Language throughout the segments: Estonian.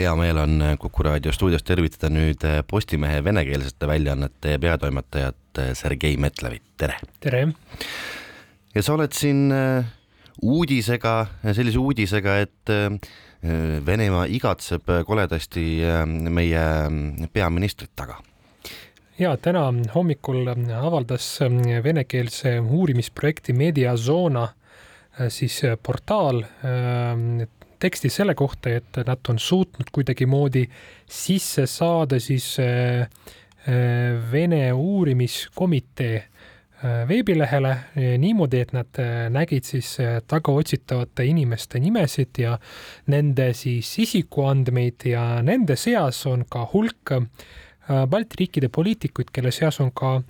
hea meel on Kuku raadio stuudios tervitada nüüd Postimehe venekeelsete väljaannete peatoimetajat Sergei Metlevit, tere! tere! ja sa oled siin äh, uudisega, sellise uudisega, et äh, Venemaa igatseb koledasti äh, meie peaministrit taga ja täna hommikul avaldas venekeelse uurimisprojekti Mediazona siis portaal teksti selle kohta, et nad on suutnud kuidagimoodi sisse saada siis äh, äh, Vene uurimiskomitee äh, veebilehele niimoodi, et nad nägid siis tagaotsitavate inimeste nimesid ja nende siis isikuandmeid ja nende seas on ka hulk Balti riikide poliitikuid, kelle seas on ka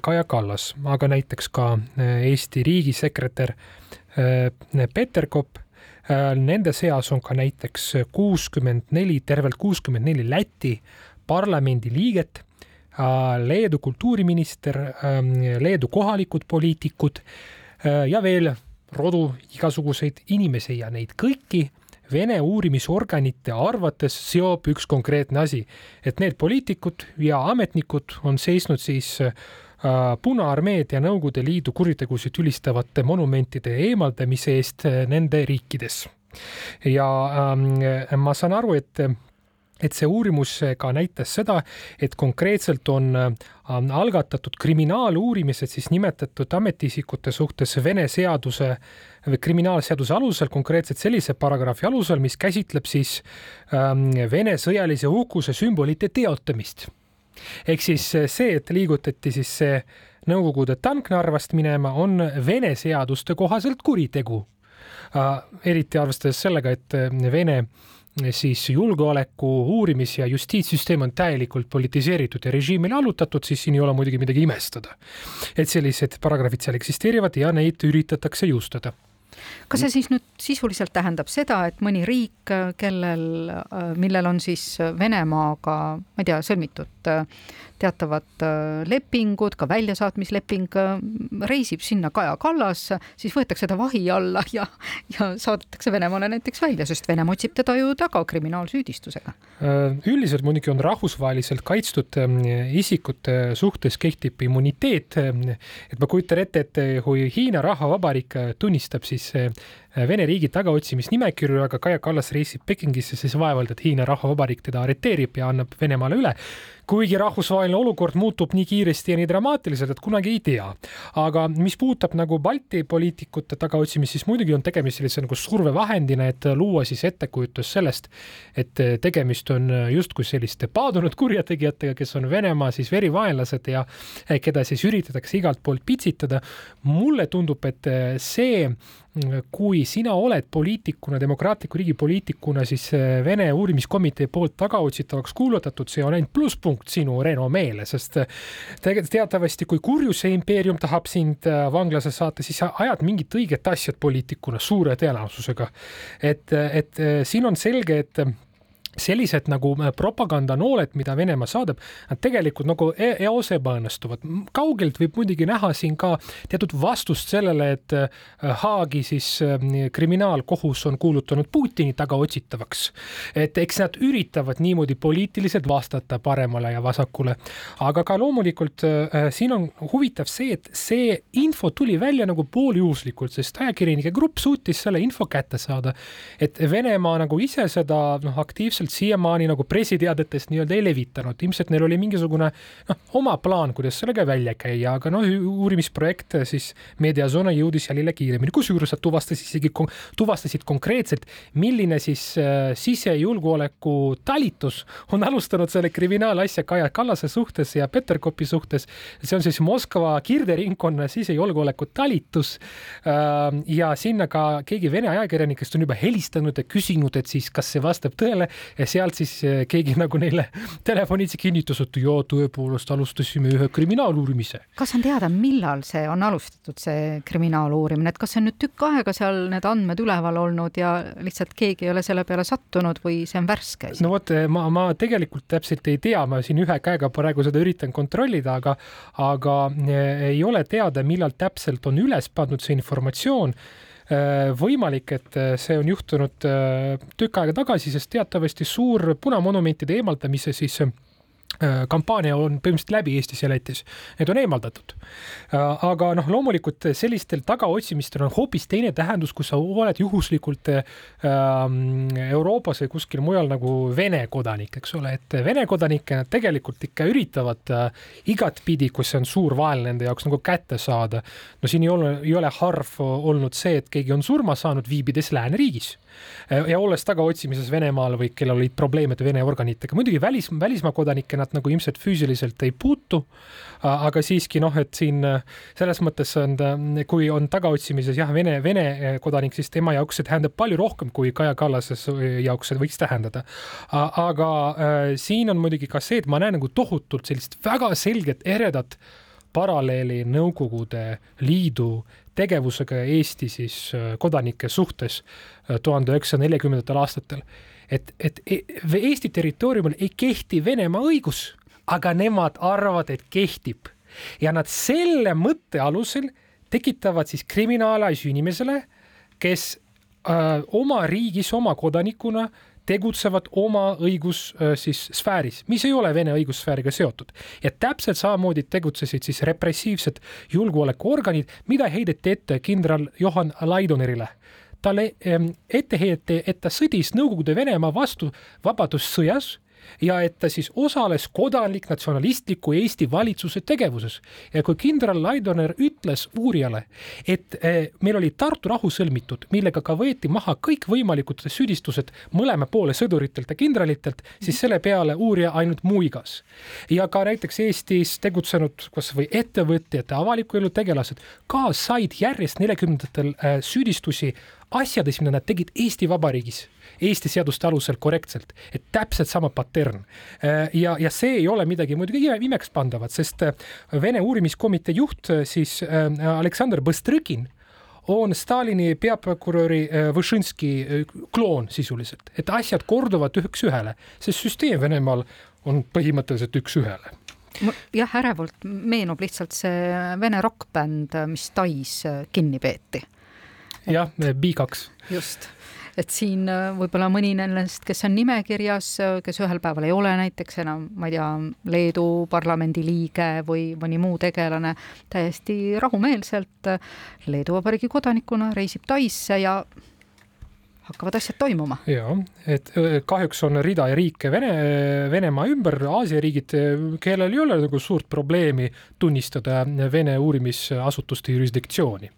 Kaja Kallas, aga näiteks ka Eesti riigisekretär Peterkop nende seas on ka näiteks kuuskümmend neli, tervelt kuuskümmend neli Läti parlamendi liiget, äh, Leedu kultuuriminister, ähm, Leedu kohalikud poliitikud äh, ja veel rodu igasuguseid inimesi ja neid kõiki Vene uurimisorganite arvates seob üks konkreetne asi, et need poliitikud ja ametnikud on seisnud siis äh, Äh, Punaarmeed ja Nõukogude Liidu kuritegusid ülistavate monumentide eemaldamise eest äh, nende riikides. ja ähm, ma saan aru, et et see uurimus ka näitas seda, et konkreetselt on äh, algatatud kriminaaluurimised siis nimetatud ametiisikute suhtes Vene seaduse või kriminaalseaduse alusel, konkreetselt sellise paragrahvi alusel, mis käsitleb siis ähm, Vene sõjalise uhkuse sümbolite teotamist ehk siis eh, see, et liigutati siis see Nõukogude tank Narvast minema, on Vene seaduste kohaselt kuritegu. Ah, eriti arvestades sellega, et eh, Vene eh, siis julgeoleku uurimis- ja justiitssüsteem on täielikult politiseeritud ja režiimile allutatud, siis siin ei ole muidugi midagi imestada. et sellised paragrahvid seal eksisteerivad ja neid üritatakse jõustada kas see siis nüüd sisuliselt tähendab seda, et mõni riik, kellel, millel on siis Venemaaga, ma ei tea, sõlmitud teatavad äh, lepingud, ka väljasaatmisleping, äh, reisib sinna Kaja Kallas, siis võetakse ta vahi alla ja, ja saadetakse Venemaale näiteks välja, sest Venemaa otsib teda ju taga kriminaalsüüdistusega. Äh, üldiselt muidugi on rahvusvaheliselt kaitstud isikute suhtes kehtib immuniteet. et ma kujutan ette, et kui Hiina Rahvavabariik tunnistab siis siis uh, Vene riigi tagaotsimisnimekirju, aga Kaja Kallas reisib Pekingisse, siis vaevalt, et Hiina Rahvavabariik teda arreteerib ja annab Venemaale üle kuigi rahvusvaheline olukord muutub nii kiiresti ja nii dramaatiliselt, et kunagi ei tea. aga mis puudutab nagu Balti poliitikute tagaotsimist, siis muidugi on tegemist sellise nagu survevahendina, et luua siis ettekujutus sellest, et tegemist on justkui selliste paadunud kurjategijatega, kes on Venemaa siis verivaenlased ja keda siis üritatakse igalt poolt pitsitada. mulle tundub, et see kui sina oled poliitikuna, demokraatliku riigi poliitikuna, siis Vene uurimiskomitee poolt tagaotsitavaks kuulutatud, see on ainult plusspunkt punkt sinu renomeele, sest äh, tegelikult teatavasti, kui kurjuse impeerium tahab sind äh, vanglasse saata, siis sa ajad mingit õiget asja poliitikuna suure tõenäosusega. et, et siin on selge, et sellised nagu äh, propagandanooled, mida Venemaa saadab, nad tegelikult nagu e-, eos ebaõnnestuvad. kaugelt võib muidugi näha siin ka teatud vastust sellele, et äh, Haagi siis äh, kriminaalkohus on kuulutanud Putini tagaotsitavaks. et eks nad üritavad niimoodi poliitiliselt vastata paremale ja vasakule, aga ka loomulikult siin on huvitav see, et see info tuli välja nagu pooljuhuslikult, sest ajakirjanike grupp suutis selle info kätte saada, et Venemaa nagu ise seda noh, aktiivselt täpselt siiamaani nagu pressiteadetest nii-öelda ei levitanud, ilmselt neil oli mingisugune noh, oma plaan, kuidas sellega välja käia, aga noh, uurimisprojekt siis Mediazona jõudis jälile kiiremini, kusjuures nad tuvastasid isegi, tuvastasid konkreetselt, milline siis äh, sisejulgeoleku talitus on alustanud selle kriminaalasja Kaja Kallase suhtes ja Peterkopi suhtes. see on siis Moskva kirderingkonna sisejulgeoleku talitus äh,. ja sinna ka keegi Vene ajakirjanikest on juba helistanud ja küsinud, et siis kas see vastab tõele ja sealt siis eh, keegi nagu neile telefonitsi kinnitas, et jaa, tõepoolest alustasime ühe kriminaaluurimise. kas on teada, millal see on alustatud, see kriminaaluurimine, et kas see on nüüd tükk aega seal need andmed üleval olnud ja lihtsalt keegi ei ole selle peale sattunud või see on värske? no vot, ma, ma tegelikult täpselt ei tea, ma siin ühe käega praegu seda üritan kontrollida, aga, aga eh, ei ole teada, millal täpselt on üles pandud see informatsioon võimalik, et see on juhtunud tükk aega tagasi, sest teatavasti suur punamonumentide eemaldamise siis Äh, kampaania on põhimõtteliselt läbi Eestis ja Lätis, need on eemaldatud. Äh, aga noh, loomulikult sellistel tagaotsimistel on hoopis teine tähendus, kui sa oled juhuslikult ähm, Euroopas või kuskil mujal nagu Vene kodanik, eks ole, et Vene kodanikke nad tegelikult ikka üritavad äh, igatpidi, kui see on suur vaev nende jaoks nagu kätte saada. no siin ei ole, ei ole harv olnud see, et keegi on surma saanud, viibides lääneriigis ja olles tagaotsimises Venemaal või kellel olid probleeme Vene organitega, muidugi välis, välismaa kodanikke nad nagu ilmselt füüsiliselt ei puutu. aga siiski noh, et siin selles mõttes on ta, kui on tagaotsimises jah, Vene, Vene kodanik, siis tema jaoks see tähendab palju rohkem, kui Kaja Kallase jaoks see võiks tähendada. aga äh, siin on muidugi ka see, et ma näen nagu tohutult sellist väga selget eredat paralleeli Nõukogude Liidu tegevusega Eesti siis äh, kodanike suhtes äh, tuhande üheksasaja neljakümnendatel aastatel. Et, et e-, Eesti territooriumil ei kehti Venemaa õigus, aga nemad arvavad, et kehtib. Ja nad selle mõtte alusel tekitavad siis kriminaalasju inimesele, kes oma riigis oma kodanikuna tegutsevad oma õigus siis sfääris, mis ei ole Vene õigussfääriga seotud. ja täpselt samamoodi tegutsesid siis repressiivsed julgeolekuorganid, mida heideti ette kindral Johan Laidonerile talle ette heideti, et ta sõdis Nõukogude Venemaa vastu vabadussõjas ja et ta siis osales kodanlik-natsionalistliku Eesti valitsuse tegevuses. ja kui kindral Laidoner ütles uurijale, et eh, meil oli Tartu rahu sõlmitud, millega ka võeti maha kõikvõimalikud süüdistused mõlema poole sõduritelt ja kindralitelt, siis selle peale uurija ainult muigas. ja ka näiteks Eestis tegutsenud kasvõi ettevõtjad, avaliku elu tegelased ka said järjest neljakümnendatel eh, süüdistusi asjades, mida nad tegid Eesti Vabariigis Eesti seaduste alusel korrektselt, et täpselt sama patern. Äh, ja, ja see ei ole midagi muidugi imekspandavat, sest äh, Vene uurimiskomitee juht äh, siis Aleksandr Bëstrõkin on Stalini peaprokuröri Võšinski kloon sisuliselt, et asjad korduvad üks-ühele, sest süsteem Venemaal on põhimõtteliselt üks-ühele jah, ärevalt meenub lihtsalt see vene rokkbänd, mis Tais kinni peeti. Jah, B2. just et siin äh, võib-olla mõni nendest, kes on nimekirjas, äh, kes ühel päeval ei ole näiteks enam, ma ei tea, Leedu parlamendi liige või mõni muu tegelane, täiesti rahumeelselt äh, Leedu Vabariigi kodanikuna reisib Taisse ja hakkavad asjad toimuma. ja, et kahjuks on rida riike Vene, Venemaa ümber, Aasia riigid, kellel ei ole nagu suurt probleemi tunnistada Vene uurimisasutuste jurisdiktsiooni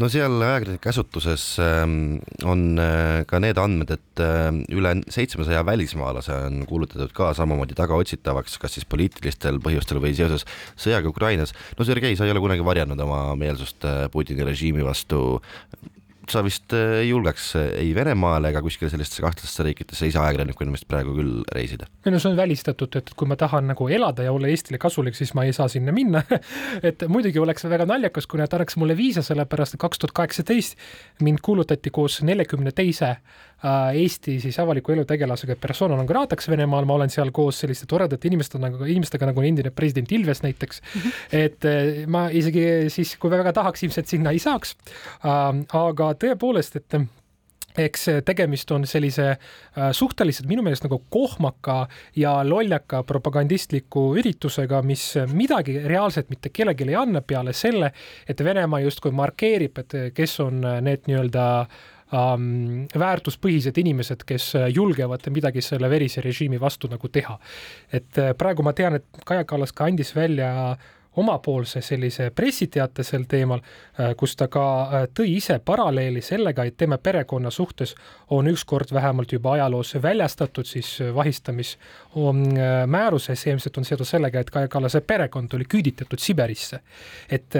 no seal ajakirjanike käsutuses ähm, on äh, ka need andmed, et äh, üle seitsmesaja välismaalase on kuulutatud ka samamoodi tagaotsitavaks, kas siis poliitilistel põhjustel või seoses sõjaga Ukrainas. no Sergei, sa ei ole kunagi varjanud oma meelsust äh, Putini režiimi vastu sa vist ei julgeks ei Venemaale ega kuskile sellistesse kahtlastesse riikidesse ise ajakirjanikuna vist praegu küll reisida? ei no see on välistatud, et kui ma tahan nagu elada ja olla Eestile kasulik, siis ma ei saa sinna minna et muidugi oleks väga naljakas, kui nad annaks mulle viisa, sellepärast et kaks tuhat kaheksateist mind kuulutati koos neljakümne teise Äh, Eesti siis avaliku elu tegelasega persona non grata'ks Venemaal, ma olen seal koos selliste toredate inimeste nagu, inimestega nagu endine president Ilves näiteks. -hmm. et äh, ma isegi siis, kui väga tahaks, ilmselt sinna ei saaks. Ähm, aga tõepoolest, et eks tegemist on sellise äh, suhteliselt minu meelest nagu kohmaka ja lollaka propagandistliku üritusega, mis midagi reaalselt mitte kellelegi ei anna peale selle, et Venemaa justkui markeerib, et kes on need nii-öelda äh, ähm, väärtuspõhised inimesed, kes äh, julgevad midagi selle verise režiimi vastu nagu teha. et äh, praegu ma tean, et Kaja Kallas ka andis välja omapoolse sellise pressiteate sel teemal, äh, kus ta ka tõi ise paralleeli sellega, et tema perekonna suhtes on ükskord vähemalt juba ajaloos väljastatud siis vahistamismääruse, see ilmselt on seotud sellega, et Kaja Kallase perekond oli küüditatud Siberisse. et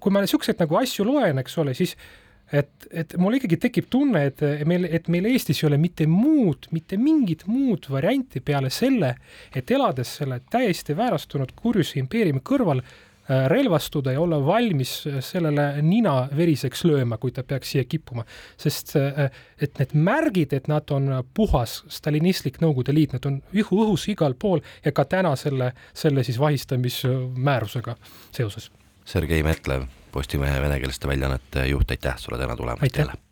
kui ma niisuguseid nagu asju loen, eks ole, siis et, et mul ikkagi tekib tunne, et meil, et meil Eestis ei ole mitte muud, mitte mingit muud varianti peale selle, et elades selle täiesti väärastunud kurjuse impeeriumi kõrval äh, relvastuda ja olla valmis sellele nina veriseks lööma, kui ta peaks siia kippuma. sest äh, et need märgid, et nad on puhas stalinistlik Nõukogude Liit, nad on õhu, õhus igal pool ja ka täna selle, selle siis vahistamismäärusega seoses. Sergei Metlev Postimehe venekeelsete väljaannete juht, aitäh sulle täna tulemast jälle!